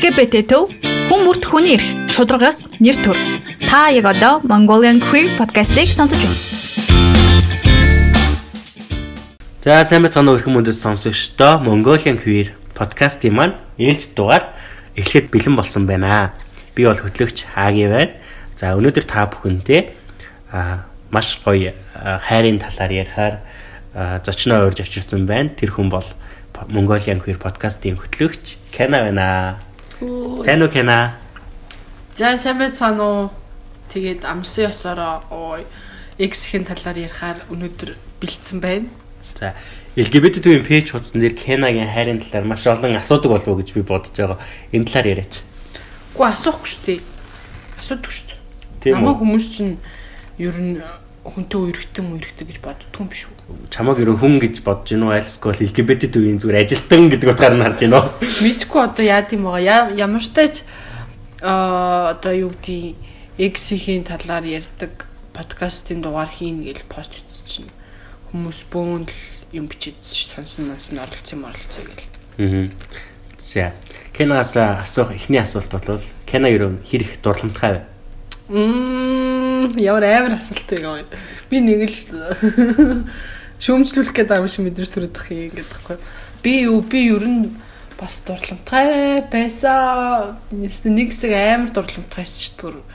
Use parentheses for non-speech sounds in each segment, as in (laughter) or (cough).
LGBT төв хүн бүрт хүний эрх шударгаас нэр төр. Та яг одоо Mongolian Queer podcast-ийг сонсож байна. За сайн байцгаана уу эрхэм мөндөд сонсогчдоо Mongolian Queer podcast-ийн маань ээлж дугаар эхлэхэд бэлэн болсон байна. Би бол хөтлөгч Хаги байна. За өнөөдөр та бүхэнтэй а маш гоё хайрын талаар ярихаар зочноо урьж авчирсан байна. Тэр хүн бол Mongolian Queer podcast-ийн хөтлөгч Кена байна. Сайн уу Кена? За сайн байцгаана уу. Тэгээд амсын ёсороо ой X-ийн талаар ярихаар өнөөдөр бэлдсэн байна. За LGBT төвийн пэйж хуудсан дээр Кенагийн хайрын талаар маш олон асуудаг болов уу гэж би бодож байгаа. Энэ талаар яриач. Үгүй асуухгүй шүү дээ. Асуудаг шүү дээ. Намаа хүмүүс чинь ер нь хүнтэй үерхтэн үерхтэн гэж боддгоо юм биш үү? Чамаг ерөн хүн гэж бодож гинөө айлсгүй бол LGBT төвийн зүгээр ажилтан гэдэг утгаар нь харж гинөө. Мэдгүй одоо яа тийм байгаа. Ямар ч тач аа одоо юу гэдэг X-ийн талаар ярьдаг подкастын дугаар хийн гэж пост хийчихсэн хүмүүс бөөн л юм бичиж сонсон монсон оролцсон юм оролцоо гэл. Аа. За. Кенаас асуух эхний асуулт бол Кена ерөн хэрэг дурламтгай вэ? Мм ямар амар асуулт вэ? Би нэг л шүүмжлүүлэх гэдэг юм шиг мэдрэмж төрөдөх юм гэдэг байхгүй. Би юу би ер нь бас дурламтгай байсан. Нэг хэсэг амар дурламтгай шүү дээ.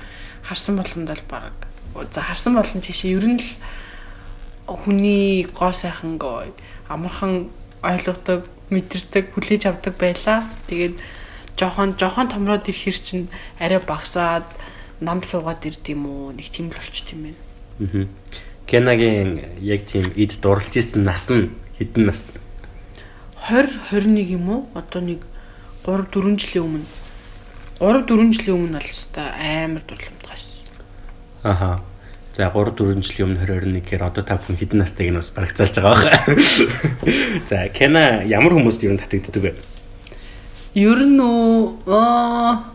Харсан болгонд бол баг. За харсан болгон чишээ ер нь л хүний гоо сайхан амархан ойлгодог, мэдэрдэг, хүлээж авдаг байла. Тэгээд жохон жохон томроод ирэхэр чинь арай багасаад нам суугаад ирд юм уу нэг тийм л болчт юм байна. Аа. Кенагийн яг тийм эд дурлж исэн нас нь хэдэн нас? 20 21 юм уу? Одоо нэг 3 4 жилийн өмнө 3 4 жилийн өмнө л өстой амар дурламтгайсэн. Аха. За 3 4 жилийн өмнө 2021 гэхээр одоо та бүхэн хэдэн настайг нь бас барагцаалж байгаа байна. (laughs) За Кена ямар хүмүүст юу татагддаг вэ? Ер нь аа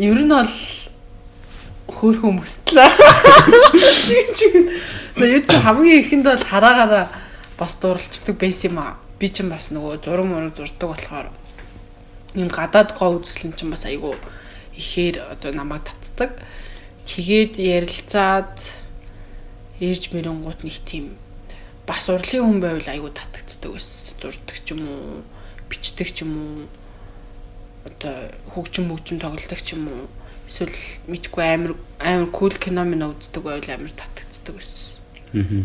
ер нь бол хөөхөн хүмүүстлээ. Тэгээ (laughs) юу ч хамгийн ихэнд бол хараагаараа бас дурлцдаг байсан юм аа. Би ч бас нөгөө зураг мураг зурдаг болохоор юм гадаад гоо үзэсгэлэн чинь бас айгүй ихээр одоо намайг татдаг. Тэгээд ярилцаад ээж мэрэнгуут нэг тийм бас урлагийн хүн байвал айгүй татагддаг байсан. Зурдаг ч юм уу, бичдэг ч юм уу одоо хөгжим мөгжим тоглодог ч юм уу эсвэл мэдгүй амар амар кул кино минь үздэг байвал амар татагддаг байсан. Аа.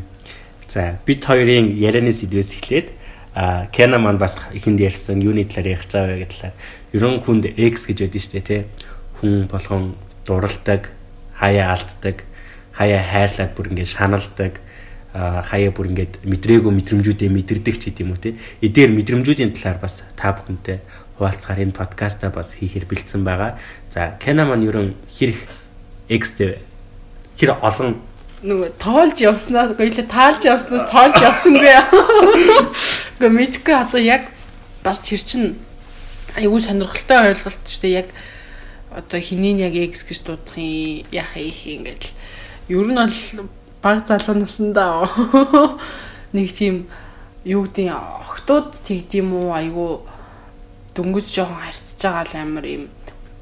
За бид хоёрын ярианы сэдвээс эхлээд а Кена маань бас ихэнд ярьсан юуны талаар ярих цаа гэдэг талаар ерөн хүнд X гэж байдсан шүү дээ тий. Хүн болгон дуралдаг, хаяа алддаг, хаяа хайрлаад бүр ингээд шаналдаг, хаяа бүр ингээд мэдрээгүй мэдрэмжүүдээ мэдэрдэг ч гэдэм үү тий. Эдгээр мэдрэмжүүдийн талаар бас та бүхэнтэй хуваалцахаар энэ подкаста бас хийхээр бэлдсэн байгаа. За Кена маань ерөн хэрэг X-тэй хэр олон нөгөө тоолж явснаа гоёлаа таалж явснаас тоолж явсангүй. Гэхдээ мэдгүй одоо яг бас тэр чин айгүй сонирхолтой ойлголт шүү дээ. Яг одоо хинийн яг X гэж дуудах юм яах их ингээд ер нь бол баг залуу насндаа нэг тийм юу гэдэг охтууд тэгдэм үү айгүй дөнгөж жоохон харьцаж байгаа л амар юм.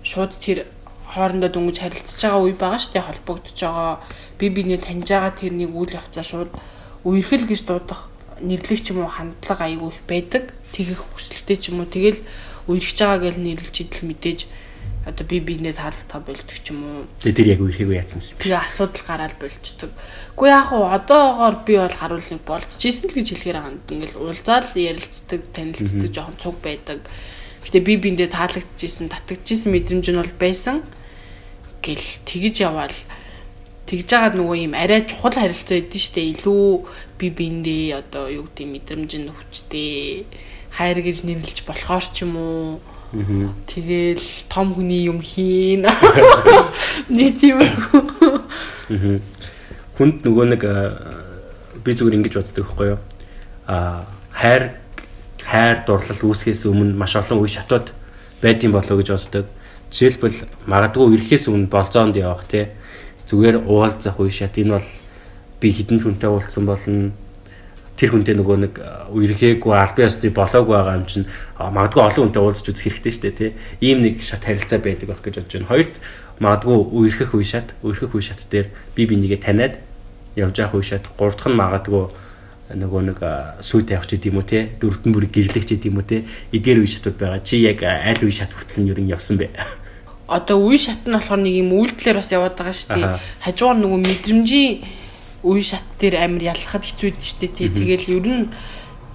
Шууд тэр хоорондоо дөнгөж харилцаж байгаа үе байгаа шүү дээ холбогдож байгаа. Би бинээ таньж байгаа тэрнийг үйл явцаа шууд үерхэл гэж дуудах нэрлэг ч юм уу хандлага айгүй их байдаг. Тэгэх хүсэлтэй ч юм уу. Тэгэл үерхэж байгаа гэж нэрлж идэл мэдээж одоо би бинээ таалагдах болдог ч юм уу. Тэгээ тэр яг үерхээгүй яатсан юм. тэгээ асуудал гараад болчдөг. Гэхдээ яг уу одоогоор би бол харуулныг болцчихсэн л гэж хэлэхээр ханд ингээл уулзаал ярилцдаг, танилцдаг, жоохон цуг байдаг. Гэтэ би биндээ таалагдчихсэн, татагдчихсэн мэдрэмж нь бол байсан гэл тэгж яваал тэгж жагаад нөгөө юм арай чухал харилцаа өгдөн штэ илүү би биндээ одоо юу гэдэг мэдрэмж нь хүчтэй хайр гэж нэрлэж болохоор ч юм уу Тэгэл том хүний юм хийн. (laughs) Тийм Аа. Хүнд нөгөө нэг а, би зүгээр ингэж боддог байхгүй юу? Аа хайр хайр дурлал үүсгэхээс өмнө маш олон үе шатууд байдсан болов гэж боддог. Жишээлбэл магадгүй ирэхээс өмнө болзоонд явах тий. Зүгээр уулзах үе шат энэ бол би хідэн хүнтэй уулзсан болно. тэр хүнтэй нөгөө нэг үерхээгүй аль бие ёсны болоогүй байгаа юм чинь магадгүй олон хүнтэй уулзч үзэх хэрэгтэй шүү дээ тий. Ийм нэг шат харилцаа байдаг байх гэж бодож байна. Хоёрт магадгүй үерхэх үе шат, үерхэх үе шат дээр би бинийгээ таниад явж явах үе шат. Гурав дахь нь магадгүй нөгөө нэг сүйт явах ч гэдэм үү те дөрөвдөн бүрийг гэрлэх ч гэдэм үү те эдгээр үе шатууд байгаа. Чи яг аль үе шат хүртэл нь юу юм явсан бэ? (laughs) Одоо үе шат нь болохоор нэг юм үйлдэлэр бас яваад байгаа шүү дээ. Хажуугаар нөгөө мэдрэмжийн үе шат дээр амар ялахад хэцүү дээ шүү дээ. Тэгэл ер нь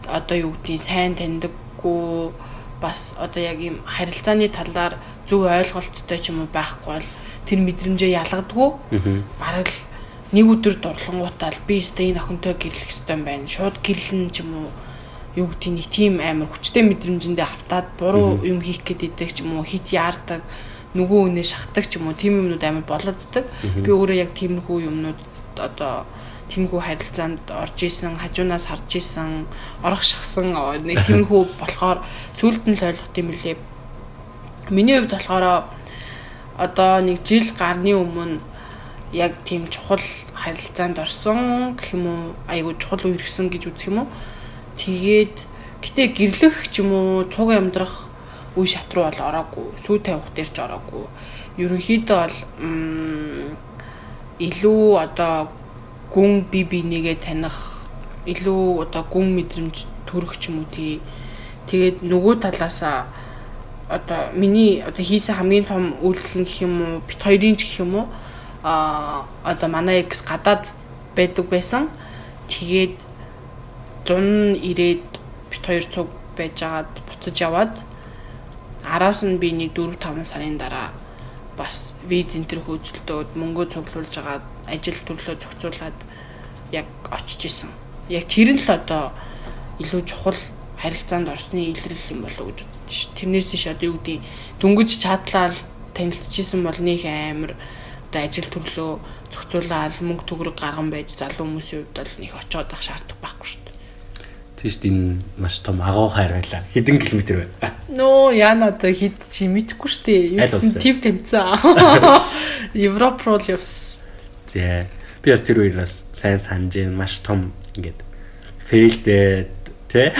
одоо юу гэдгийг сайн таньдаггүй бас одоо яг юм харилцааны талаар зөв ойлголттой ч юм уу байхгүй бол тэр мэдрэмжээ ялгадгүй. Бараг л нэг өдөр дурлангуудаа л би өстэй энэ охинтой гэрлэх ёстой юм байна. Шууд гэрлэн ч юм уу юу гэдгийг нэг тийм амар хүчтэй мэдрэмжэндээ автаад буруу юм хийх гээд идэг ч юм уу хит яардаг нөгөө үнэ шахдаг ч юм уу тийм юмнууд амар болооддаг. Би өөрөө яг тиймэрхүү юмнууд одоо тэмгүй харилцаанд орж исэн, хажуунаас харж исэн, орох шахсан нэг тэмхүү (laughs) болохоор сүулт нь л ойлгох юм лээ. Миний хувьд болохоор одоо нэг жил гарны өмнө яг тийм чухал харилцаанд орсон гэх юм уу айгу чухал үерхсэн гэж үзэх юм уу. Тэгээд гэтээ гэрлэх ч юм уу цуг амьдрах үе шат руу бол ороогүй, сүү тавих дээр ч ороогүй. Ерөнхийдөө бол илүү одоо гүн би бинийгээ таних илүү одоо гүн мэдрэмж төрөх ч юм уу тий. Тэгээд нөгөө талаасаа одоо миний одоо хийсэн хамгийн том үйлдэл нь гэх юм уу бит хоёрын ч гэх юм уу а одоо манай экс гадаад байдаг байсан. Тэгээд зун ирээд бит хоёр цуг байжгаад буцаж яваад араас нь би нэг 4 5 сарын дараа бас виз энэ төр хөөцөлтөөд мөнгөө цуглуулж агаад ажил төрлөө зохицуулаад яг очиж исэн. Яг тэр нь л одоо илүү чухал харилцаанд орсны илрэл юм болов гэж боддоо ш. Тэрнээс ш одоо юу гэдэг дүнгиж чадлаа танилцчихсан бол нэг амар одоо ажил төрлөө зохицуулаад мөнгө төгрөг гарган байж залуу хүмүүсийн хувьд бол нэг очиод ах шаардах байхгүй шүү дээ. Тийш энэ маш том агуу хайр байлаа. Хэдэн километр вэ? Нөө яна одоо хэд чи мэдэхгүй шүү дээ. Юусэн тв тэмцэн. (laughs) Европ руу л явсан. Зэ. Би бас тэр үеэс сайн санаж байна. Маш том ингээд фейлдээ тэ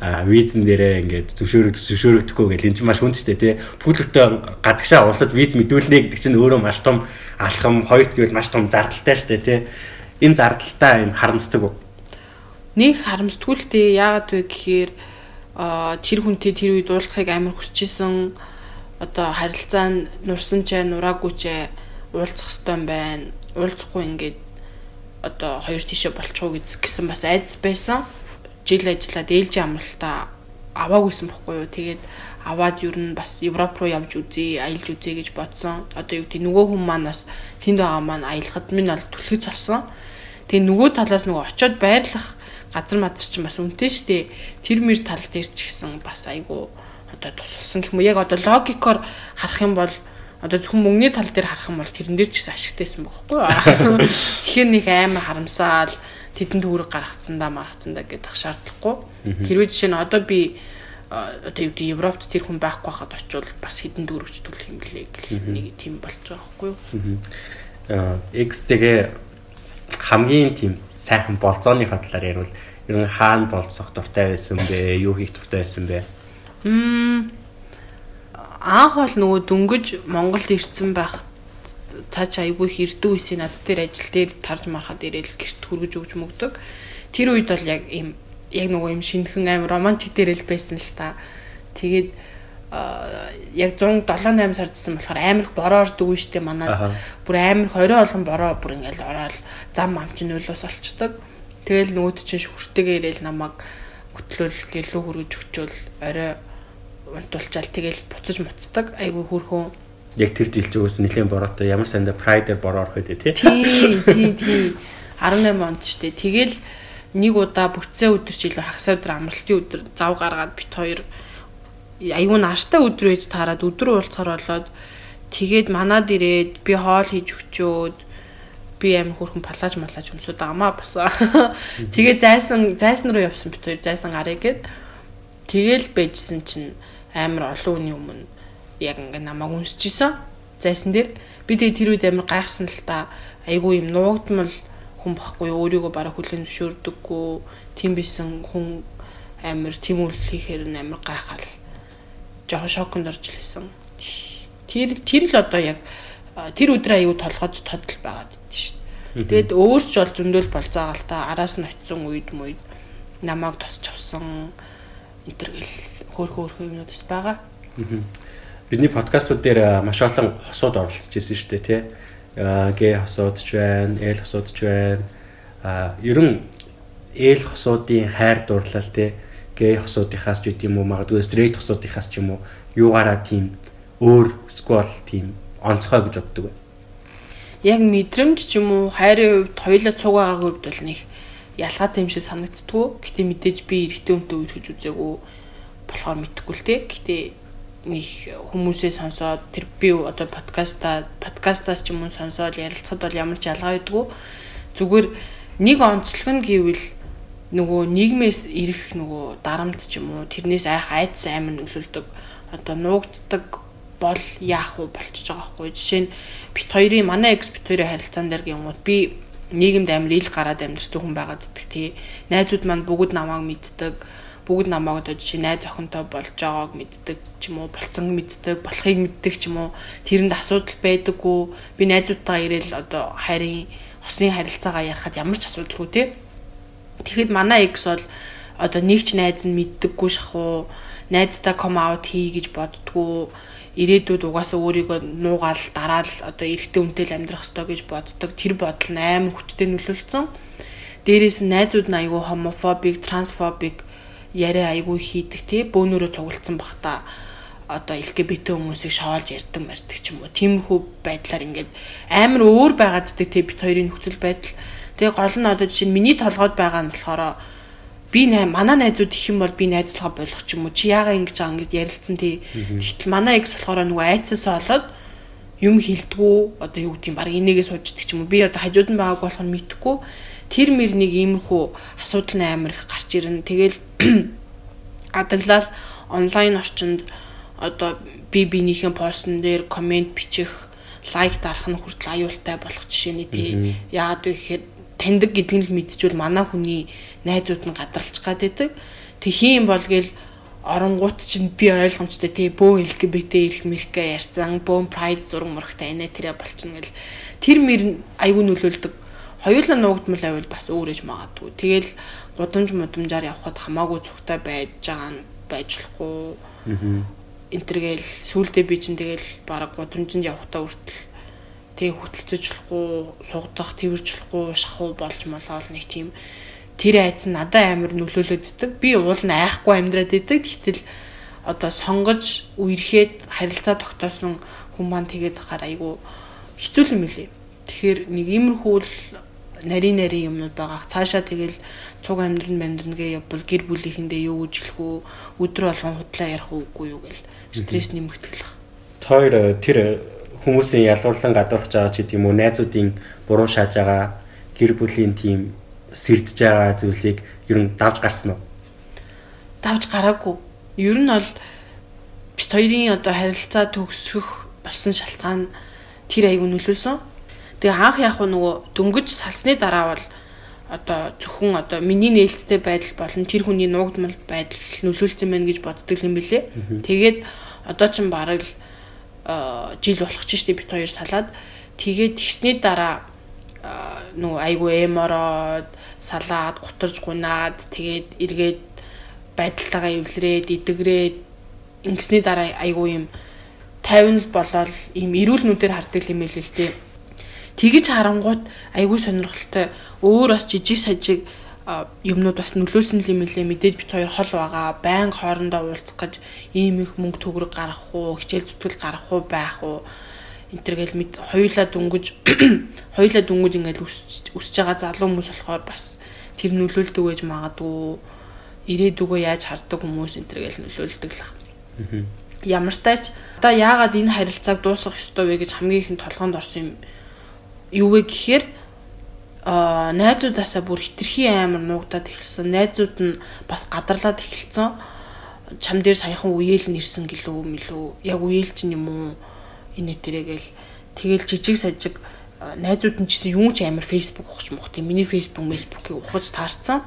а визэн дээрээ ингээд зөвшөөрөх зөвшөөрөгдөхгүй гэл энэ чинь маш хүнд ч тэ пүүлэгтэй гадагшаа улсад виз мэдүүлнэ гэдэг чинь өөрөө маш том алхам хоёрт гэвэл маш том зардалтай шүү дээ тэ энэ зардалтаа юм харамсдаг уу? Нэг харамсдгүүлтэй яагаад вэ гэхээр тэр хүнтэй тэр үед уулзахыг амар хүсчихсэн одоо харилцаа нь нурсан ч нураагүй ч уулзах хэвээр байна. Уулзахгүй ингээд одоо хоёр тишээ болчихоо гэсэн бас айдас байсан. Жил ажиллаад ээлжи амралтаа аваагүйсэн бохгүй юу. Тэгээд аваад юу н бас Европ руу явж үзье, аялж үзье гэж бодсон. Одоо юу гэдэг нөгөө хүн маань бас тэнд байгаа маань аялахад минь бол түлхэж болсон. Тэгээ нөгөө талаас нөгөө очиод байрлах газар мазар чинь бас үнэтэй штэ. Тэр мэр тал дээр ч гэсэн бас айгу одоо тусалсан гэх юм. Яг одоо логикоор харах юм бол одоо зөвхөн мөнгөний тал дээр харах юм бол тэрэн дээр ч гэсэн ашигтайсэн байхгүй юу. (laughs) Тэгэхээр нэг амар харамсаал тэдэн төгрөг гаргацсандаа маргацсандаа гэдэг шаардлагагүй. Хэрвээ жишээ нь одоо би одоо юу гэдэг Европт тэр хүн байхгүй хахад очивол бас хэдэн төгрөгч төлөх юм блэ гэх нэг тийм болж байгаа байхгүй юу. Аа X тэгээ хамгийн тийм сайхан болцооны талаар ярил ер нь хаана болцох дуртай байсан бэ? Юу хийх дуртай байсан бэ? Мм анх бол нөгөө дөнгөж Монголд ирсэн байх цаач айгүй хэрдэг үсийн над дээр ажил дээр тарж мархад ирээл гэрт хүргэж өгч мөгдөг. Тэр үед бол яг юм яг нөгөө юм шинхэн аим романтик дээрэл байсан л та. Тэгээд яг 107 8 сар гэсэн болохоор амар их бороо ордог үү штэ манад. Бүр амар их орой болгон бороо бүр ингээл ороод зам ам чинь нөлөөс олцдог. Тэгэл нөгөөд чинь шүртэйгээ ирээл намайг хөтлөөл гэлүү хөргөж өчөөл орой унтуулчаал тэгэл буцаж муцдаг. Айгүй хөрхөн. Яг тэр жилч өгөөс нэлээд бороотой ямар санда прайдер бороо орох үү тий. Тий, тий, тий. 18 онд штэ. Тэгэл нэг удаа бүтцээ өдөр ч илүү хагас өдөр амралтын өдөр зав гаргаад бит хоёр аюу нааштай өдөр ээж таарад өдөр уулзахаар болоод тэгээд манад ирээд би хоол хийж өчөөд би амин хөрхэн палаж малаж өмсөд амаа басаа. Тэгээд зайсан зайсан руу явсан бит хоёр зайсан гарыг гээд тэгэл байжсэн чинь амар олон үний өмнө яг ингээ намайг үнсчихсэн. Зайсан дээр би тэгээ тэр үед амар гайхсан л та айгүй юм нуугдмал хүн бохгүй өөрийгөө бараг хүлэн зөвшөөрдөггүй тийм бисэн хүн амар тийм үйл хийхээр нь амар гайхал жоохон шоконд орж лээсэн. Тэр тэр л одоо яг тэр өдрөө аюу толгойд тодл байгаад дээ шүү дээ. Тэгээд өөрч бол зөндөл болцаагаал та араас нь очисон үед мүйд намайг тосч авсан энтергэл хөөх хөөх юмнууд байгаа. Бидний подкастууд дээр маш олон хосууд оролцож ирсэн шүү дээ тий. Г хосууд ч байна, Л хосууд ч байна. А ерөн Л хосуудын хайр дурлал тий гей хосуудынхаас ч гэдэм үү магадгүй стрейт хосуудынхаас ч юм уу юугаараа тийм өөр сквал тийм онцгой гэж боддог бай. Яг мэдрэмж ч юм уу хайрын хувьд хоёулаа цуг байгаагийн хувьд бол нэг ялгаатай юм шиг санагддггүй. Гэтэ мэдээж би эрэгтэй хүнтэй үерхэж үзээгүй болохоор мэдэхгүй л те. Гэтэ нэг хүмүүсээ сонсоод тэр би одоо подкаста подкастаас ч юм уу сонсоод ярилцахад бол ямар ч ялгаа байдгүй. Зүгээр нэг онцлог нь гэвэл нөгөө нийгмээс ирэх нөгөө дарамт ч юм уу тэрнээс айх айдас амин нөлөөлдөг одоо нуугддаг бол яах вэ болчихж байгаа хгүй жишээ нь бит хоёрын манай экс бит хоёрын харилцаан дээр гингууд би нийгэмд амир ил гараад амьдэрдэг хүн байгаад идэх тий. Найзууд маань бүгд намайг мэддэг бүгд намайг одоо жишээ найз охинтой болж байгааг мэддэг ч юм уу болцсон мэддэг болохыг мэддэг ч юм уу тэрэнд асуудал байдаггүй. Би найзуудтайгаа ирээл одоо хайрын хосын харилцаагаа ярихад ямар ч асуудалгүй тий Тэгэхэд манай X бол одоо нэг ч найз нь мэддэггүй шахуу найзтай ком аут хий гэж боддгоо. Ирээдүйд угаасаа өөрийгөө нуугаал дараал одоо эрэгтэй хүнтэй л амьдрах ёстой гэж боддог. Тэр бодол нь амар хүчтэй нөлөөлсөн. Дээрээс нь найзууд нь айгүй хомофобик, трансфобик яриа айгүй хийдэг тий бөөнөрөө цугулсан бах та. Одоо LGBT хүмүүсийг шоолж ярьдаг мэрдэг ч юм уу. Тиймэрхүү байдлаар ингээд амар өөр байгаад ддэг тий бит хоёрын нөхцөл байдал. Тэгээ гол нь одоо жишээ нь миний толгойд байгаа нь болохоор би манай найзууд их юм бол би найзлага болох ч юм уу. Чи яагаад ингэж байгаа ингэж ярилцсан тий. Тэгтэл манай экс болохоор нөгөө айцсаа олоод юм хилдэггүй одоо юу гэдэг юм баг энийгээ сууждаг ч юм уу. Би одоо хажууд нь байгааг болох нь мэдхгүй тэр мэр нэг иймэрхүү асуудал нь амар их гарч ирнэ. Тэгэл (clears throat) адаглал онлайн орчинд одоо би бинийхэн постн дээр комент бичих лайк дарах нь хүртэл аюултай болох жишээний тий яагаад вэ гэхээр таньдаг гэдгийг л мэдчихвэл манай хүний найзууд нь гадралчих гад байдаг. Тэг хийм бол гээл оронгууд чинь би ойлгомжтой тий бөө LGBT ирэх мэрхгээ ярьсан бөө прайд зураг мөрхтэй анаа тэрэ болчихно гэл. Тэр мөр аюу нөлөөлдөг хоёулаа нуугдмал байвал бас өөр ээж магадгүй. Тэгэл гудамж мудамжаар явхад хамаагүй цогтой байж байгаа нь байж болохгүй энтергээл сүулдэ би чинь тэгэл баг гудамжинд явхтаа үртэл тэгээ хөтөлцөж болохгүй сугдах тэрж болохгүй шахуу болж молоол нэг тийм тэр айц нь надад амар нөлөөлөддөг би уул нь айхгүй амьдраад идэг. Гэтэл одоо сонгож үерхэд харилцаа тогтоосон хүн маань тэгээд хахаар айгүй хэцүү юм лээ тэгэхээр нэг иймэрхүү л нарийн нарийн юмнууд байгаа цаашаа тэгэл цуг амьдрын амьдрнгээ явбал гэр бүлийнхэндээ юу гэж хэлэх үү өдөр болгон худлаа ярих үгүй юу гэл стресс нэмэгдэх. Тэр тэр хүмүүсийн ялгуурлан гадуурхаж байгаа ч гэдэг юм уу найзуудын буруу шааж байгаа гэр бүлийн тийм сэрдэж байгаа зүйлийг ер нь давж гарсан уу? Давж гараагүй. Ер нь бол бит хоёрын одоо харилцаа төгсөх болсон шалтгаан тэр аягүй нөлөөлсөн. Тэгээ анх яг нөгөө дөнгөж салсны дараа бол одоо зөвхөн одоо миний нээлттэй байдал болон тэр хүний нуугдмал байдал нөлөөлсөн байна гэж боддог юм билэ. Тэгээд одоо ч бараг л жил болох ч штеп бит хоёр салаад тэгээд тэгсний дараа нөгөө айгу эм ороод салаад гутарж гунаад тэгээд эргээд байдалтайгаа эвлэрээд идэгрээд ингэсний дараа айгу юм 50 л болоод ийм эрүүл нүдээр хардаг юм л л дээ. Тэгэж харангууд айгу сонирхолтой. Өөр бас жижиг сажиг юмнууд бас нөлөөсөн юм лээ мэдээж бит хоёр хол байгаа. Байнга хоорондоо уулзах гэж ийм их мөнгө төгрөг гаргах уу? Хичээл зүтгэл гаргах уу? Байх уу? Энтергээл мэд хоёулаа дүнгэж (clears throat) хоёулаа дүнгэж ингээл өсөж байгаа залуу хүмүүс болохоор бас тэр нөлөөлдөг байж магадгүй. Ирээдүгөө яаж харддаг хүмүүс энтергээл нөлөөлдөг л байна. Ямар тач одоо яагаад энэ харилцааг дуусгах ёстой вэ гэж хамгийн ихэнд толгоонд орсон юм юу вэ гэхээр аа найзуудаасаа бүр хитрхи амар нуугдаад эхэлсэн. Найзууд нь бас гадарлаад эхэлсэн. Чам дээр саяхан үеэл нэрсэн гэлөө мэлөө. Яг үеэлч юм уу? Энэ тэрэгээл тэгэл жижиг сажиг найзууд нь ч гэсэн юм ч амар Facebook ухаж мухт. Миний Facebook, фейсбукийг ухаж таарсан.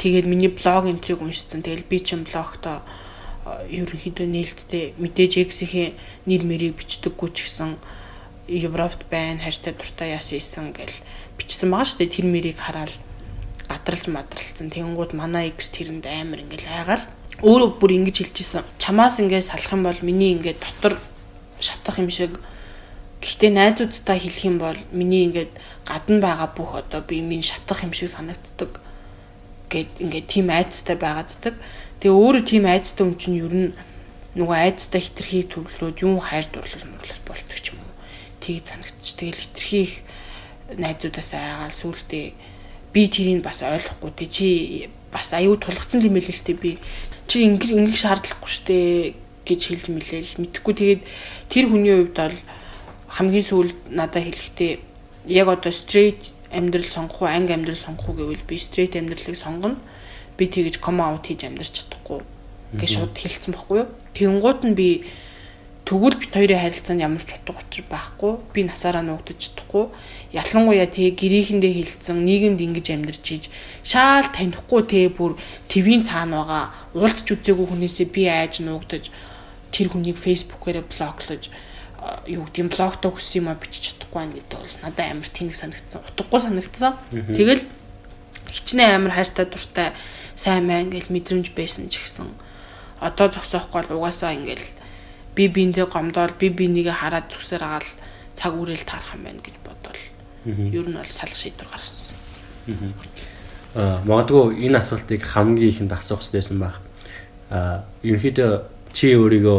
Тэгээд миний блог энтриг уншсан. Тэгэл би ч юм блогтоо ерөнхийдөө нээлттэй мэдээж эксийн нэр мэрийг бичдэггүй ч гэсэн Европт байна, хааштай дуртай яасан исэн гэл бичсэн байгаа шүү дээ. Тэр мэрийг хараад гадралж мадралцсан. Тэнгууд манай X тэрэнд амар ингээл айгаал өөрөө бүр ингэж хэлчихсэн. Чамаас ингээд салах юм бол миний ингээд дотор шатах юм шиг Гэхдээ найзуудтай хэлэх юм бол миний ингээд гадна байгаа бүх одоо би минь шатах юм шиг санагддаг гэд ингээд тийм айцтай байгааддаг. Тэгээ өөрөө тийм айцтай хүн чинь ер нь нөгөө айцтай хитрхий төвлөрөөд юм хайр дурлал мөрлөл болдог ч юм. Тийг санагдчих. Тэгэл хитрхий их найзуудаас айгаал сүултээ би тэрийг бас ойлгохгүй тий чи бас аюу тулгцсан юм хэлээ л тий би чи ингэж ингэж шаардлагагүй штэ гэж хэлж мэлээл мэдхгүй тэгээд тэр хүний хувьд бол хамгийн сүүлд надад хэлэхдээ яг одоо straight амьдрал сонгох уу, анги амьдрал сонгох уу гэвэл би straight амьдралыг сонгоно. Би тэгэж come out хийж амьдрч чадахгүй гэж шууд хэлсэн байхгүй юу? Тэнгууд нь би тэгвэл бит хоёрын харилцаанд ямар ч утга учир байхгүй. Би насаараа нуугдаж чадахгүй. Ялангуяа тий гэрээхэндээ хилцэн нийгэмд ингэж амьдарч ийж шаал танихгүй тий бүр твийн цаана байгаа уулзч үзээгүй хүнээсээ би айж нуугдаж тэр хүнийг фейсбүүкээрээ блоклож юу гэдэг юм блогтой хүссэн юм а бичиж чадахгүй гэдэг бол надад амар тэнэг санагдсан. Утгагүй санагдсан. Тэгэл хичнээн амар хайртай дуртай сайн мэн гэж мэдрэмж байсан ч гэсэн одоо зогсоохгүй бол угаасаа ингээл би биэндээ гомдоод би бинийгээ хараад зүсээр агаал цаг үрээл таарах юм байна гэж бодвол ер нь бол салах шийдвэр гаргасан. Аа магадгүй энэ асуултыг хамгийн ихэнд асуух хэрэгсэн баг. Аа ерөнхийдөө чи өөрийгөө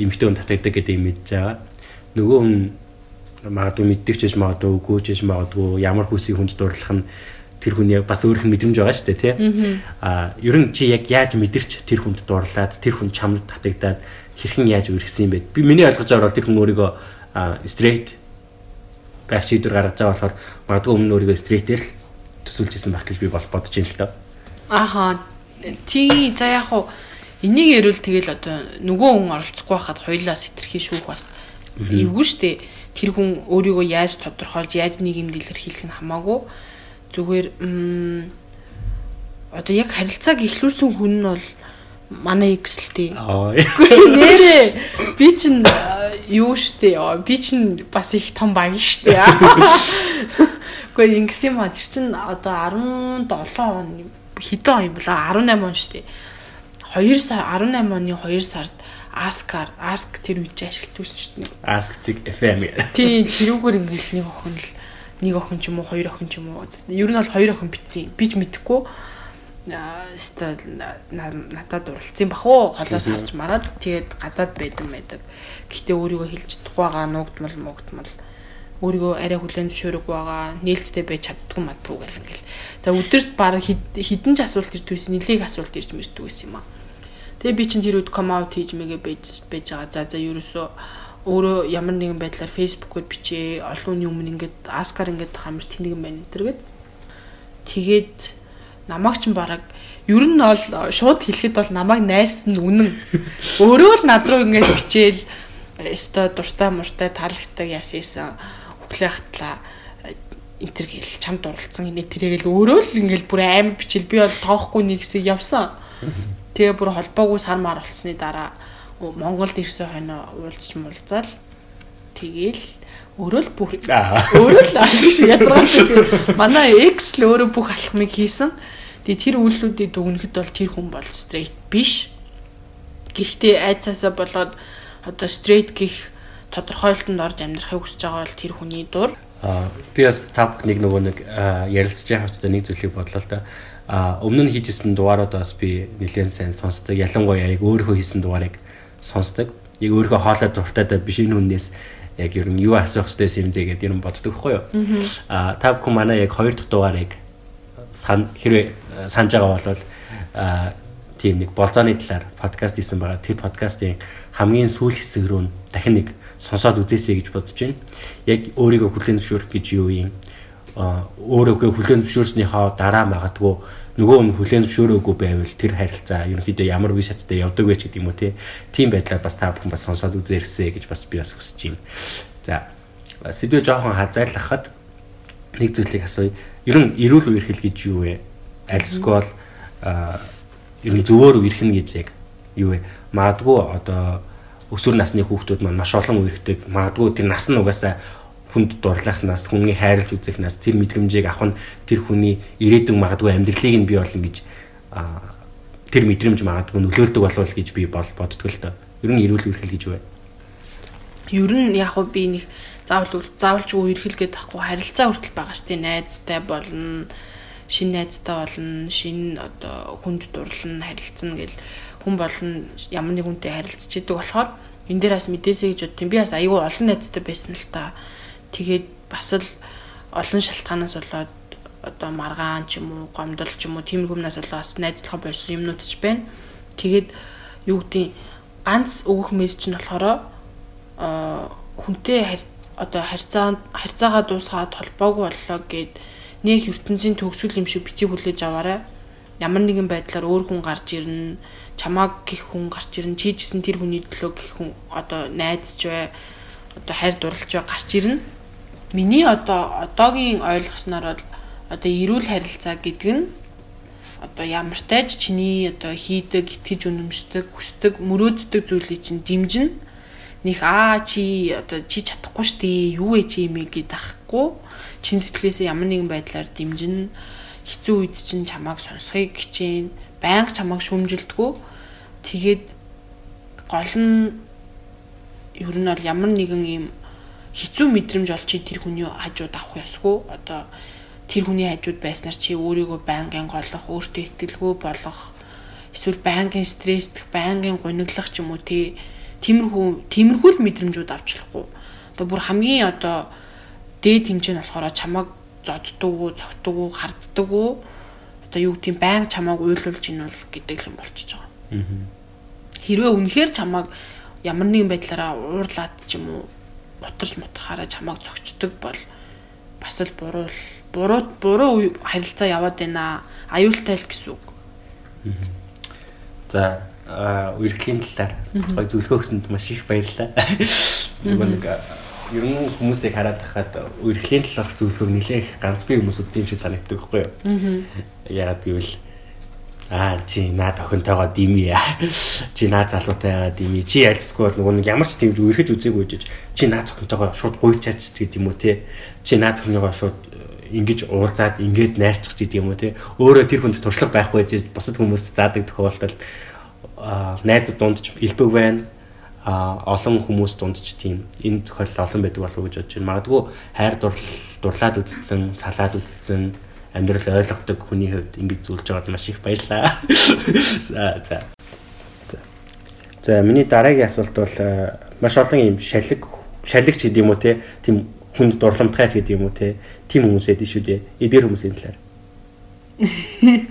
эмхтэн хүн татагддаг гэдэг юм мэдж байгаа. Нөгөө хүн магадгүй мэддэг ч гэж магадгүй үгүй ч гэж магадгүй ямар хүсийг хүнд дурлах нь тэр хүний бас өөрөх мэдрэмж байгаа шүү дээ тий. Аа ер нь чи яг яаж мэдэрч тэр хүнд дурлаад тэр хүн чамд татагдаад хэрхэн яаж үргэсэн юм бэ? Би миний ойлгож байгаа бол тэр хүн өөрийгөө straight байх шийдвэр гаргаж байгаа болохоор магадгүй өмнө өөрийгөө straight-ээр л төсөөлжсэн байх гэж би бол бодож байна л та. Аха. Тий за яг хуу Энийг ярил тэгэл одоо нөгөө хүн оролцохгүй байхад хоёлаа сэтэрхий шүүх бас эвгүй штэ. Тэр хүн өөрийгөө яаж тодорхойлж яаж нийгэмд илэрхийлэх нь хамаагүй. Зүгээр одоо яг харилцааг ихлүүлсэн хүн нь бол манай X-лтэй. Нэрээ би чинь юу штэ би чинь бас их том баг штэ. Гэхдээ ингэсэн юм а тэр чинь одоо 17 он хэдэн он юм бла 18 он штэ 2 сар 18 оны 2 сард Аскар, Аск тэр үеж ашиглаж үзсэн шүү дээ. Ask Zig FM. Тийм, тэрүүгээр ингээл нэг охин л нэг охин ч юм уу, хоёр охин ч юм уу. Ер нь бол хоёр охин битсэн. Би ч мэдэхгүй. Өстой надад дурлцсан бах уу? Холоос харж мараад тэгээд гадаад байдсан байдаг. Гэхдээ өөрийгөө хэлж чадахгүй байгаа нуугдмал муугдмал өөрийгөө арай хүлэн зөвшөөрөг байгаа, нээлттэй байж чаддгүй мадгүй гэл ингээл. За өдөрт баг хідэн ч асуулт ирд байсан, нэлийг асуулт ирж мэрдэг байсан юм аа. Тэгээ би чинь тэр үед come out хийж мэгээ байж байж байгаа. За за ерөөсөө өөрөө ямар нэгэн байдлаар фейсбુકээр бичээ. Олон хүний өмнө ингээд аскар ингээд амар тэнэгэн байна тэргээд. Тэгээд намайг ч бараг ер нь бол шууд хэлэхэд бол намайг найрсан үнэн. Өөрөө л над руу ингээд бичээл өстой дуртай муртай таалагтай яасан хөглөө хатлаа интер гэл чамд дурлцсан инээ тэрэгэл өөрөө л ингээл бүр амар бичээл би бол тоохгүй нэг хэсэг явсан. Тэгээ бүр холбоогүй сар мар болсны дараа Монголд ирсэн хойно уулзч мулзаал тэгээл өөрөө л бүр өөрөө л ядаргаал манай X л өөрөө бүх алхмыг хийсэн. Тэгээ тэр үйлдэлүүдийг дүгнэхэд бол тэр хүн бол straight биш. Гэхдээ айцаасаа болоод одоо straight гих тодорхойлолтод орж амьдрахыг хүсэж байгаа бол тэр хүний дур. Аа би бас тав нэг нөгөө нэг ярилцж байгаа хэвчээ нэг зүйлийг бодлоо л да а өмнө нь хийжсэн дугааруудаас би нэлээд сайн сонсдог. Ялангуяа яг өөрөө хийсэн дугаарыг сонсдог. Яг өөрөө хоолой дуртайдаа биш энэ хүнээс яг ер нь юу асуух хэрэгтэй юм дэ гэдэг юм боддог хгүй юу. А та бүхэн манай яг хоёр дахь дугаарыг сан хэрвээ санаж байгаа бол а тийм нэг болзооны талаар подкаст хийсэн байгаа. Тэр подкастын хамгийн сүүл хэсэг рүү дахин нэг сонсоод үзээсэй гэж бодож байна. Яг өөрийгөө хүлээн зөвшөөрөх гэж юу юм? Өөрөөгөө хүлээн зөвшөөрснийхаа дараа магадгүй нөгөө нь хүлээн зөвшөөрөөгүй байвал тэр харилцаа ерөнхийдөө ямар үе шаттай явдаг вэ гэдэг юм уу тийм байдлаар бас та бүхэн бас сонсоод үзээрсэ гэж бас би бас хүсэж байна. За сэдвээ жоохон хазайлахад нэг зүйлийг асууя. Ер нь эрүүл үерхэл гэж юу вэ? Альсгүй бол ер нь зөвөр үерхэн гэж яг юу вэ? Магадгүй одоо өсвөр насны хүүхдүүд маань маш олон үерхдэг. Магадгүй тэр нас нь угаасаа хүнд дурлахнаас хүний хайрлж үзэхнаас тэр мэдрэмжийг авах нь тэр хүний ирээдүйн магадгүй амьдралыг нь бий болно гэж тэр мэдрэмж магадгүй нөлөөлдөг болов гэж би бол боддгоо л доо. Ер нь эрүүл үерхэл гэж вэ? Ер нь яг хөө би нэг заавал заавалж үерхэл гэдэг ахгүй харилцаа хүртэл байгаа шүү дээ. Найзтай болно, шин найзтай болно, шин одоо хүнд дурлна, харилцана гэл хүн болно ямар нэг хүнтэй харилцаж идэг болохоор энэ дээр бас мэдээсэй гэж боддیں۔ Би бас айгүй олон найзтай байсан л та. Тэгээд бас л олон шалтгаанаас болоод одоо маргаан ч юм уу, гомдол ч юм уу тийм хүмүүнээс болоо бас найзлахаа болсон юмнууд ч байна. Тэгээд юу гэдгийг ганц өгөх мессеж нь болохоор а хүнтэй одоо харьцаа харьцаагаа дуусгаад холбоогүй боллоо гэд нэг ертөнцийн төгсгөл юм шиг бити хүлээж аваарай. Ямар нэгэн байдлаар өөр хүн гарч ирнэ, чамааг гих хүн гарч ирнэ, чи гэсэн тэр хүний төлөө гих хүн одоо найзч бай, одоо хайр дурлж бай гарч ирнэ. Миний одоо одоогийн ойлгосноор бол одоо эрүүл харилцаа гэдэг нь одоо ямар тааж чиний одоо хийдэг, итгэж үнэмшдэг, хүсдэг, мөрөөддөг зүйлийг чинь дэмжинэ. Них аа чи одоо чи чадахгүй штэ юу вэ чи юм гээд ахгүй. Чин сэтгэлээсээ ямар нэгэн байдлаар дэмжинэ. Хэцүү үед чинь чамааг сонсхийг хичээн. Байнга чамааг шүүмжилдэггүй. Тэгээд гол нь ер нь бол ямар нэгэн юм хэцүү мэдрэмж олчи тэр хүний хажууд авах ёсгүй. Одоо тэр хүний хажууд байснаар чи өөрийгөө байнгын голох, өөртөө итгэлгүй болох эсвэл байнгын стресстэх, байнгын гуниглах ч юм уу тий тиймэрхүү тиймэрхүү л мэдрэмжүүд авчлахгүй. Одоо бүр хамгийн одоо дээд хэмжээ нь болохоор чамайг зоддгоо, цогтгоо, харддгоо одоо юу гэдэм байнга чамайг уйлуулж инүүл гэдэг л юм болчихж байгаа. Хэрвээ үнэхээр чамайг ямар нэгэн байдлаараа уурлаад ч юм уу гутарч мутахаараа чамайг зөгчдөг бол бас л буруу буруу буруу харилцаа яваад байна. Аюултай л гэсэн үг. За үерхлийн талаар гой зөвлөгөө өгсөнд маш их баярлалаа. Нэг ер нь хүмүүсийг хараад байхад үерхлийн талаарх зөвлөгөө нэлээх ганц бие хүмүүсүүд тийм шиг санагддаг байхгүй юу? Яагаад гэвэл Аа чи наад охинтойгоо димья. Чи наад залуутайгаа димья. Чи альсгүй бол нөгөө нэг ямар ч тийм үерхэж үзээгүй жиж чи наад охинтойгоо шууд гуйчаач гэдэг юм уу те. Чи наад охиныгоо шууд ингэж уулзаад ингээд найрчих гэдэг юм уу те өөрөө тэр хүнд туршлага байхгүй гэж бусад хүмүүст заадаг тохиолдолд найзууд дунд ч элбэг байна а олон хүмүүс дунд ч тийм энэ тохиолдол олон байдаг болов уу гэж бодож байна. Магадгүй хайр дурлаад үздсэн, салаад үздсэн амьдрал ойлгодог хүний хувьд ингэж зүйлж байгаад маш их баярлаа. За за. За миний дараагийн асуулт бол маш олон юм шалиг шалигч гэдэг юм уу те тийм хүнд дурламтгайч гэдэг юм уу те тийм хүмүүс эдэн шүү дээ. Эдгээр хүмүүсийн талаар. (laughs)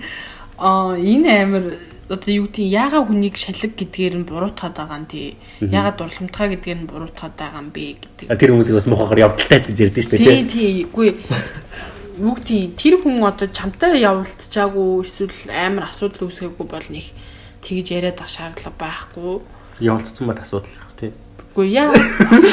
Аа энэ амир одоо юу гэдэг яага хүнийг шалэг гэдгээр нь буруутгаад байгаа нь тий. Яага дурламтгай гэдгээр нь буруутгаад байгаа юм бэ гэдэг. Тэр хүмүүсийг бас мухагаар явдaltaй гэж ярьдэн шүү дээ тий. Тий тий. Үгүй (laughs) юу гэдэг тэр хүн одоо чамтай явуулцчаагүй эсвэл амар асуудал үүсгээгүй бол нэг тэгж яриад ах шаардлага байхгүй. Явуулцсан бат асуудал их тий. Үгүй яа.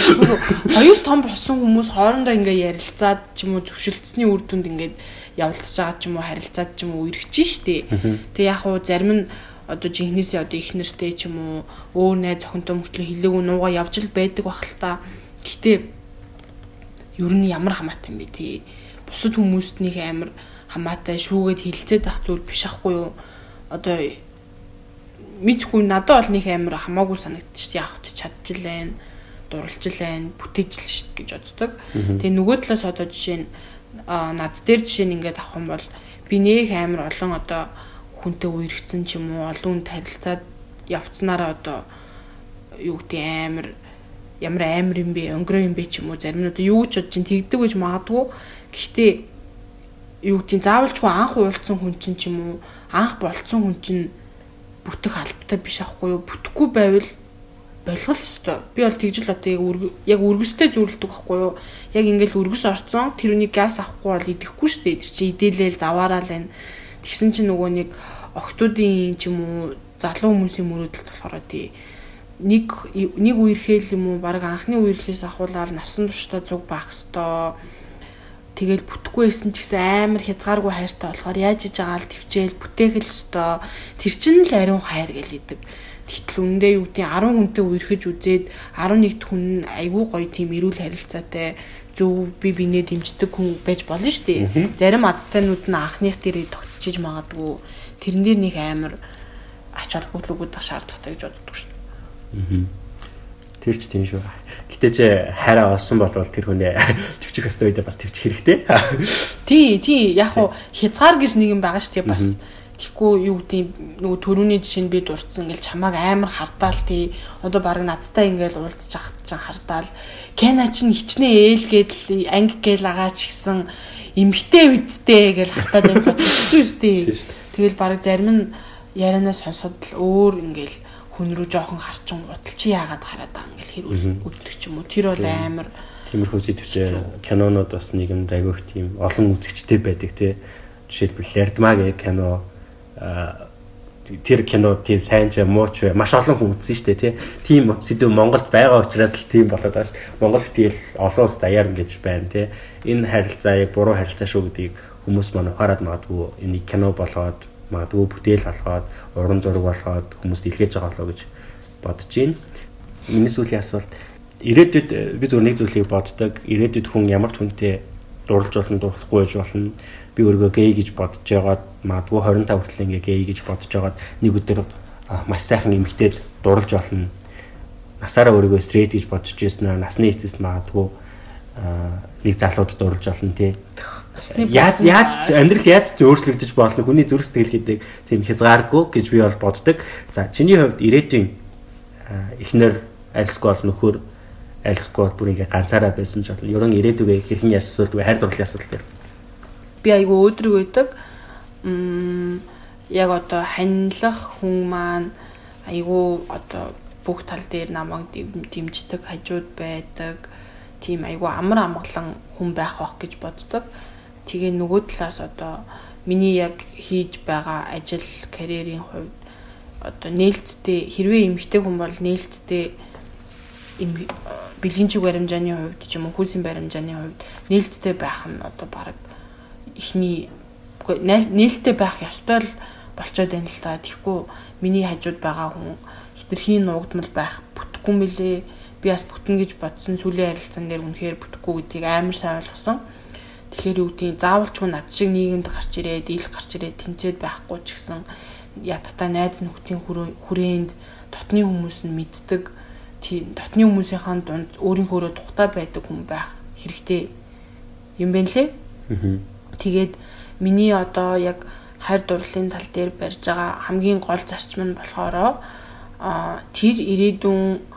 (laughs) Хоёр том болсон хүмүүс хоорондоо ингээ ярилцаад ч юм уу зөвшөлдсөний үр дүнд ингээд явуулчихж байгаа ч юм уу харилцаад ч юм уу үргэж штэ. Тэг яг уу зарим нь одоо жинхнээсээ одоо их нэртэй ч юм уу өөр найз охинтой мөртлөө хилээгүй нуугаа явж л байдаг бах л та. Гэтэ ер нь ямар хамаатай юм бэ тий. Бусад хүмүүст нэг амар хамаатай шүүгээд хилцээд ах зүйл биш ахгүй юу. Одоо мэдхгүй надад бол нэг амар хамаагүй санагдчих яах вэ чадчихлаа дурлжлаа бүтээжл шít гэж боддог. Тэгээ нөгөө талаас одоо жишээ нь над дээр жишээ нь ингээд авах юм бол би нэг амар олон одоо хүнтэй үерхсэн ч юм уу олон хүнд харилцаад явцнараа одоо юу гэдэг амар ямар амар юм бэ өнгөрөө юм бэ ч юм уу зарим нь одоо юу ч бод чинь тэгдэг гэж магадгүй гэхдээ юу гэдэг заавалчгүй анх уулзсан хүн чинь ч юм уу анх болцсон хүн чинь бүтэх албатай биш аахгүй юу бүтэхгүй байвал болгол өстой. Би бол тэгжил одоо яг үргэстэй зүрлдэг байхгүй юу? Яг ингээл үргэс орцсон тэр үнийг газ авахгүй бол идэхгүй шүү дээ. Чи идэлээл заваараа л байна. Тэгсэн чинь нөгөө нэг охтуудын ч юм уу залуу хүмүүсийн мөрөөдөлт болохоор тий нэг нэг үерхэл юм уу баг анхны үерхлээс ахуулаад насан туршдаа зүг баах хэвээр тэгэл бүтэхгүй байсан ч гэсэн амар хязгааргүй хайртай болохоор яаж иж байгаа л төвчээл бүтээгэл өстой тэр чинь л ариун хайр гэл идэг. Тэгтэл үндэ юу гэдэг 10 хүнтэй үерхэж үзээд 11-р хүн айгүй гоё тийм эрүүл харилцаатай зөв би бинээ дэмждэг хүн байж болно шүү дээ. Зарим адтайнууд нь анхных дээрээ тогтчихж магадгүй тэрэн дээр нэг амар ач холбогдол өгөх шаардлагатай гэж боддог шүү дээ. Тэр ч тийм шүү. Гэтэ ч хайраа олсон болвол тэр хүнээ (laughs) төвчих өстой үедээ бас төвчих хэрэгтэй. (laughs) Тий, тий. Яг хуу хязгаар гэж нэг юм байгаа шүү дээ бас. Тэгэхгүй юу гэдэг нөгөө төрөүний жишээ нь би дурдсан ингээл чамааг амар хардаал тий. Одоо баг надтай ингээл уулзчих чинь хардаал. Кена чинь хичнээн ээлгээд л анги гээл агаач гисэн эмгтэй үсттэй гэж хартаад юм байна. Үстэй. Тэгэл баг зарим нь ярианаа сонсоод л өөр ингээл хүн рүү жоохон харчин гутал чи яагаад хараад байгаа ингээл хэрүүл өгдөг ч юм уу. Тэр бол амар тиймэрхүү сэтгэвтэй кинонууд бас нийгэмд айгүйх тийм олон үзэгчтэй байдаг тий. Жишээлбэл Ярдмагийн кино тэр кино тийм сайн ч муу ч маш олон хүн үзсэн шүү дээ тий. Тийм сэдв Монголд байгаа учраас л тийм болоод байгаа шүү. Монголд тэгэл олон улс даяар ингэж байна тий. Энэ харилцаа яг буруу харилцаа шүү гэдгийг хүмүүс маань ухаарад магадгүй энэ кино болгоод магадгүй бүтээл болгоод уран зураг болгоод хүмүүст илгээж байгаа болоо гэж бодож байна. Миний сүүлийн асуулт ирээдүйд би зөв нэг зүйлийг боддог. Ирээдүйд хүн ямар ч хүнтэй дурлж болно, дурлахгүй байж болно би өөрийгөө гей гэж бодож байгаад магадгүй 25 хүртэл ингээ гей гэж бодож байгаад нэг өдөр маш сайхан эмэгтэйд дурлж болно. Насаараа өөрийгөө стрейт гэж бодож ирсэн насны эцэст магадгүй нэг залууд дурлж болно тий. Яаж яаж амьдрал яаж ч өөрчлөгдөж болно. Хүний зүрх сэтгэл гэдэг тийм хязгааргүй гэж би бол боддог. За чиний хувьд ирээдүйн эхнэр альсгүй бол нөхөр альсгүй бүр ингээ ганцаараа байсан ч бол ерөн ирээдүгээ хэрхэн яаж асуудаг хайр дурлалын асуудал дээр би айгүй өөдрөг байдаг. Мм яг одоо ханилах хүн маань айгүй одоо бүх тал дээр намайг дэмждэг хажууд байдаг. Тийм айгүй амар амгалан хүн байх бах гэж боддог. Тэгээ нөгөө талаас одоо миний яг хийж байгаа ажил карьерийн хувьд одоо нээлттэй хэрвээ эмэгтэй хүн бол нээлттэй бэлгийн чиг баримжааны хувьд ч юм уу хүйсийн баримжааны хувьд нээлттэй байх нь одоо баг ихний нээлттэй байх ёстой л болцоод байна л та. Тэгэхгүй миний хажууд байгаа хүн хитрхийн нуугдмал байх бүтэхгүй мөлий. Би бас бүтэн гэж бодсон сүлийн харилцаан дээр үнэхээр бүтэхгүй гэдгийг амар сайн ойлгосон. Тэгэхээр юу гэдгийг заавалчгүй над шиг нийгэмд гарч ирээд, ил гарч ирээд тэнцээд байхгүй ч гэсэн ядтаа найз нөхдийн хүрээнд дотны хүмүүс нь мэддэг. Дотны хүмүүсийнхаа дунд өөрийнхөө тухтай байдаг хүн байх хэрэгтэй юм байна лээ. Тэгээд миний одоо яг хайр дурлалын тал дээр барьж байгаа хамгийн гол зарчим нь болохоор тэр ирээдүйн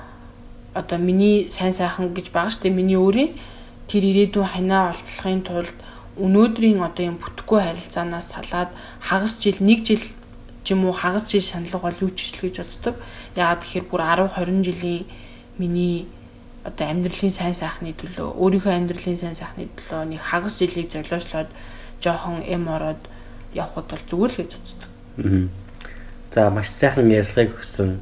одоо миний сайн сайхан гэж байгаа штеп миний өөрийн тэр ирээдүйн ханаа олтлохын тулд өнөөдрийн одоо юм бүтэхгүй харилцаанаас салаад хагас жил нэг жил ч юм уу хагас жил шаналга бол юу ч ижил гэж боддог. Яагаад тэгэхээр бүр 10 20 жилийн миний одоо амьдралын сайн сайхны төлөө өөрийнхөө амьдралын сайн сайхны төлөө нэг хагас жилийг золиослоод жоохон эм ороод явхад бол зүгээр л гэж үздэг. За маш сайхан ярилцлагыг өгсөн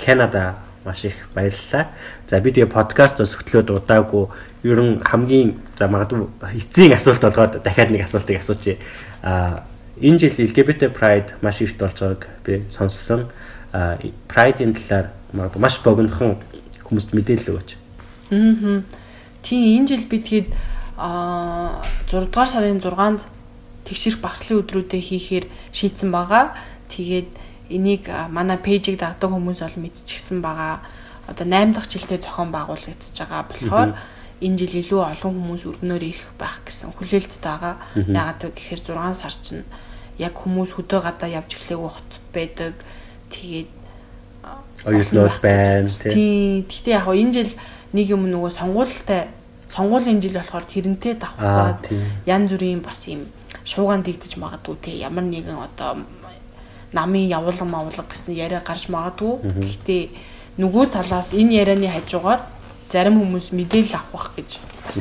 Канада маш их баярлалаа. За би тэгээ подкаст бас хөтлөөд удаагүй ер нь хамгийн за магадгүй эцсийн асуулт болгоод дахиад нэг асуултыг асуучих. Аа энэ жил LGBT Pride маш ихт болж байгааг би сонссон. Аа Pride-ийн талаар магадгүй маш богинохон хүмүүст мэдээлэл өгөөч. Аа. Тийм энэ жил би тэгэхэд а 6 дугаар сарын 6-нд тэгшэрх багтлын өдрүүдэд хийхээр шийдсэн байгаа. Тэгээд энийг манай пэйжийг дагдаг хүмүүс бол мэдчихсэн байгаа. Одоо 8 дахь жилдээ зохион байгуулагдаж байгаа болохоор энэ жил илүү олон хүмүүс өргөнөөр ирэх байх гэсэн хүлээлттэй байгаа. Яагаад вэ гэхээр 6 сар чинь яг хүмүүс хөдөө гадаа явж эхлэх ухт байдаг. Тэгээд оюутнууд байна тийм. Гэхдээ яг энэ жил нэг юм нөгөө сонгуультай сонгуулийн жил болохоор тэрнтэй давхцаад янз бүрийн бас юм шуугаан дэгдэж магадгүй те ямар нэгэн одоо намын явуулга мавлага гэсэн яриа гарч магадгүй. Гэхдээ нөгөө талаас энэ ярианы хажуугаар зарим хүмүүс мэдээлэл авах гэж бас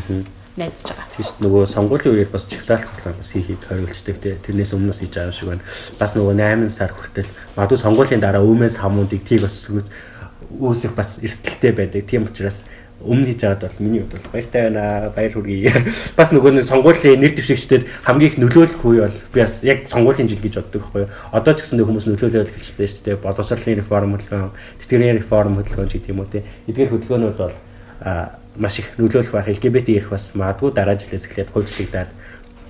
найдаж байгаа. Тийш нөгөө сонгуулийн үеэр бас чагсаалт цуглаан бас хийхийг хориглождаг те. Тэрнээс өмнөөс хийж байгаа шиг байна. Бас нөгөө 8 сар хүртэл магадгүй сонгуулийн дараа өөмөөс хамуудыг тийг бас үүсэх бас эрсдэлтэй байдаг. Тийм учраас өмнө хийж аваад бол миний хувьд бол баяртай байна. Баяр хүргэе. (laughs) Бас нөгөө нэг сонгуулийн нэр дэвшигчдэд хамгийн их нөлөөлөх үе бол би бас яг сонгуулийн жил гэж боддог байхгүй юу. Одоо ч гэсэн хүмүүс нөлөөлөд эхэлчихлээ шүү дээ. Боловсролын реформ хөдөлгөөн, тэтгэврийн реформ хөдөлгөөн гэдэг юм уу те. Эдгээр хөдөлгөөнүүд бол маш их нөлөөлөх байх. LGBT ирэх бас магадгүй дараа жилээс эхлээд хувьчлагдаад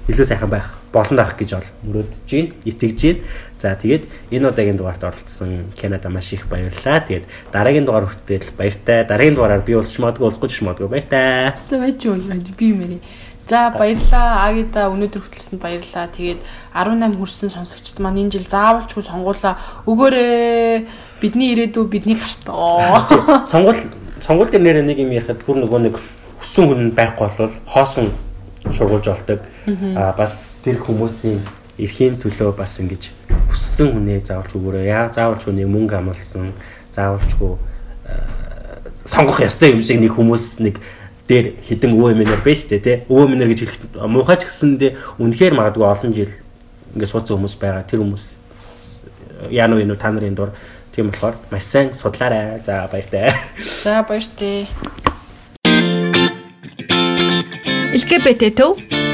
илүү сайхан байх болно байх гэж бол мөрөөдөж байна, итгэж байна. За тэгээд энэ удаагийн дугаарт оролцсон Канада маш их баярлалаа. Тэгээд дараагийн дугаар хүртэл баяртай. Дараагийн дугаараар би уулзч магадгүй уулзахгүй ч магадгүй баяртай. За байж юу би юм ээ. За баярлаа. Агида өнөөдөр хөтлсөнд баярлаа. Тэгээд 18 хүрсэн сонсогчд маань энэ жил заавалчгүй сонгуулаа өгөөрэй. Бидний ирээдүй бидний гарт. Сонгуул сонгуул дээр нэр нэг юм ярихад бүр нөгөө нэг хүссэн хүн байхгүй бол хоосон шургуулж олдог. Аа бас тэр хүмүүсийн эрхийн төлөө бас ингэж хүссэн хүнээ заавалч өгөөрэй. Яа заавалч хүнийг мөнгө амлсан, заавалчгүй сонгох ёстой юм шиг нэг хүмүүс нэг дээр хідэн өвөө эмээр байж тээ тий. Өвөө эмээр гэж хэлэх муухай ч гэсэндээ үнэхээр магадгүй олон жил ингээд суудсан хүмүүс байгаа. Тэр хүмүүс яа нү энэ та нарын дур тийм болохоор маш сайн судлаарай. За баяртай. (laughs) За баяртай. LGBT төв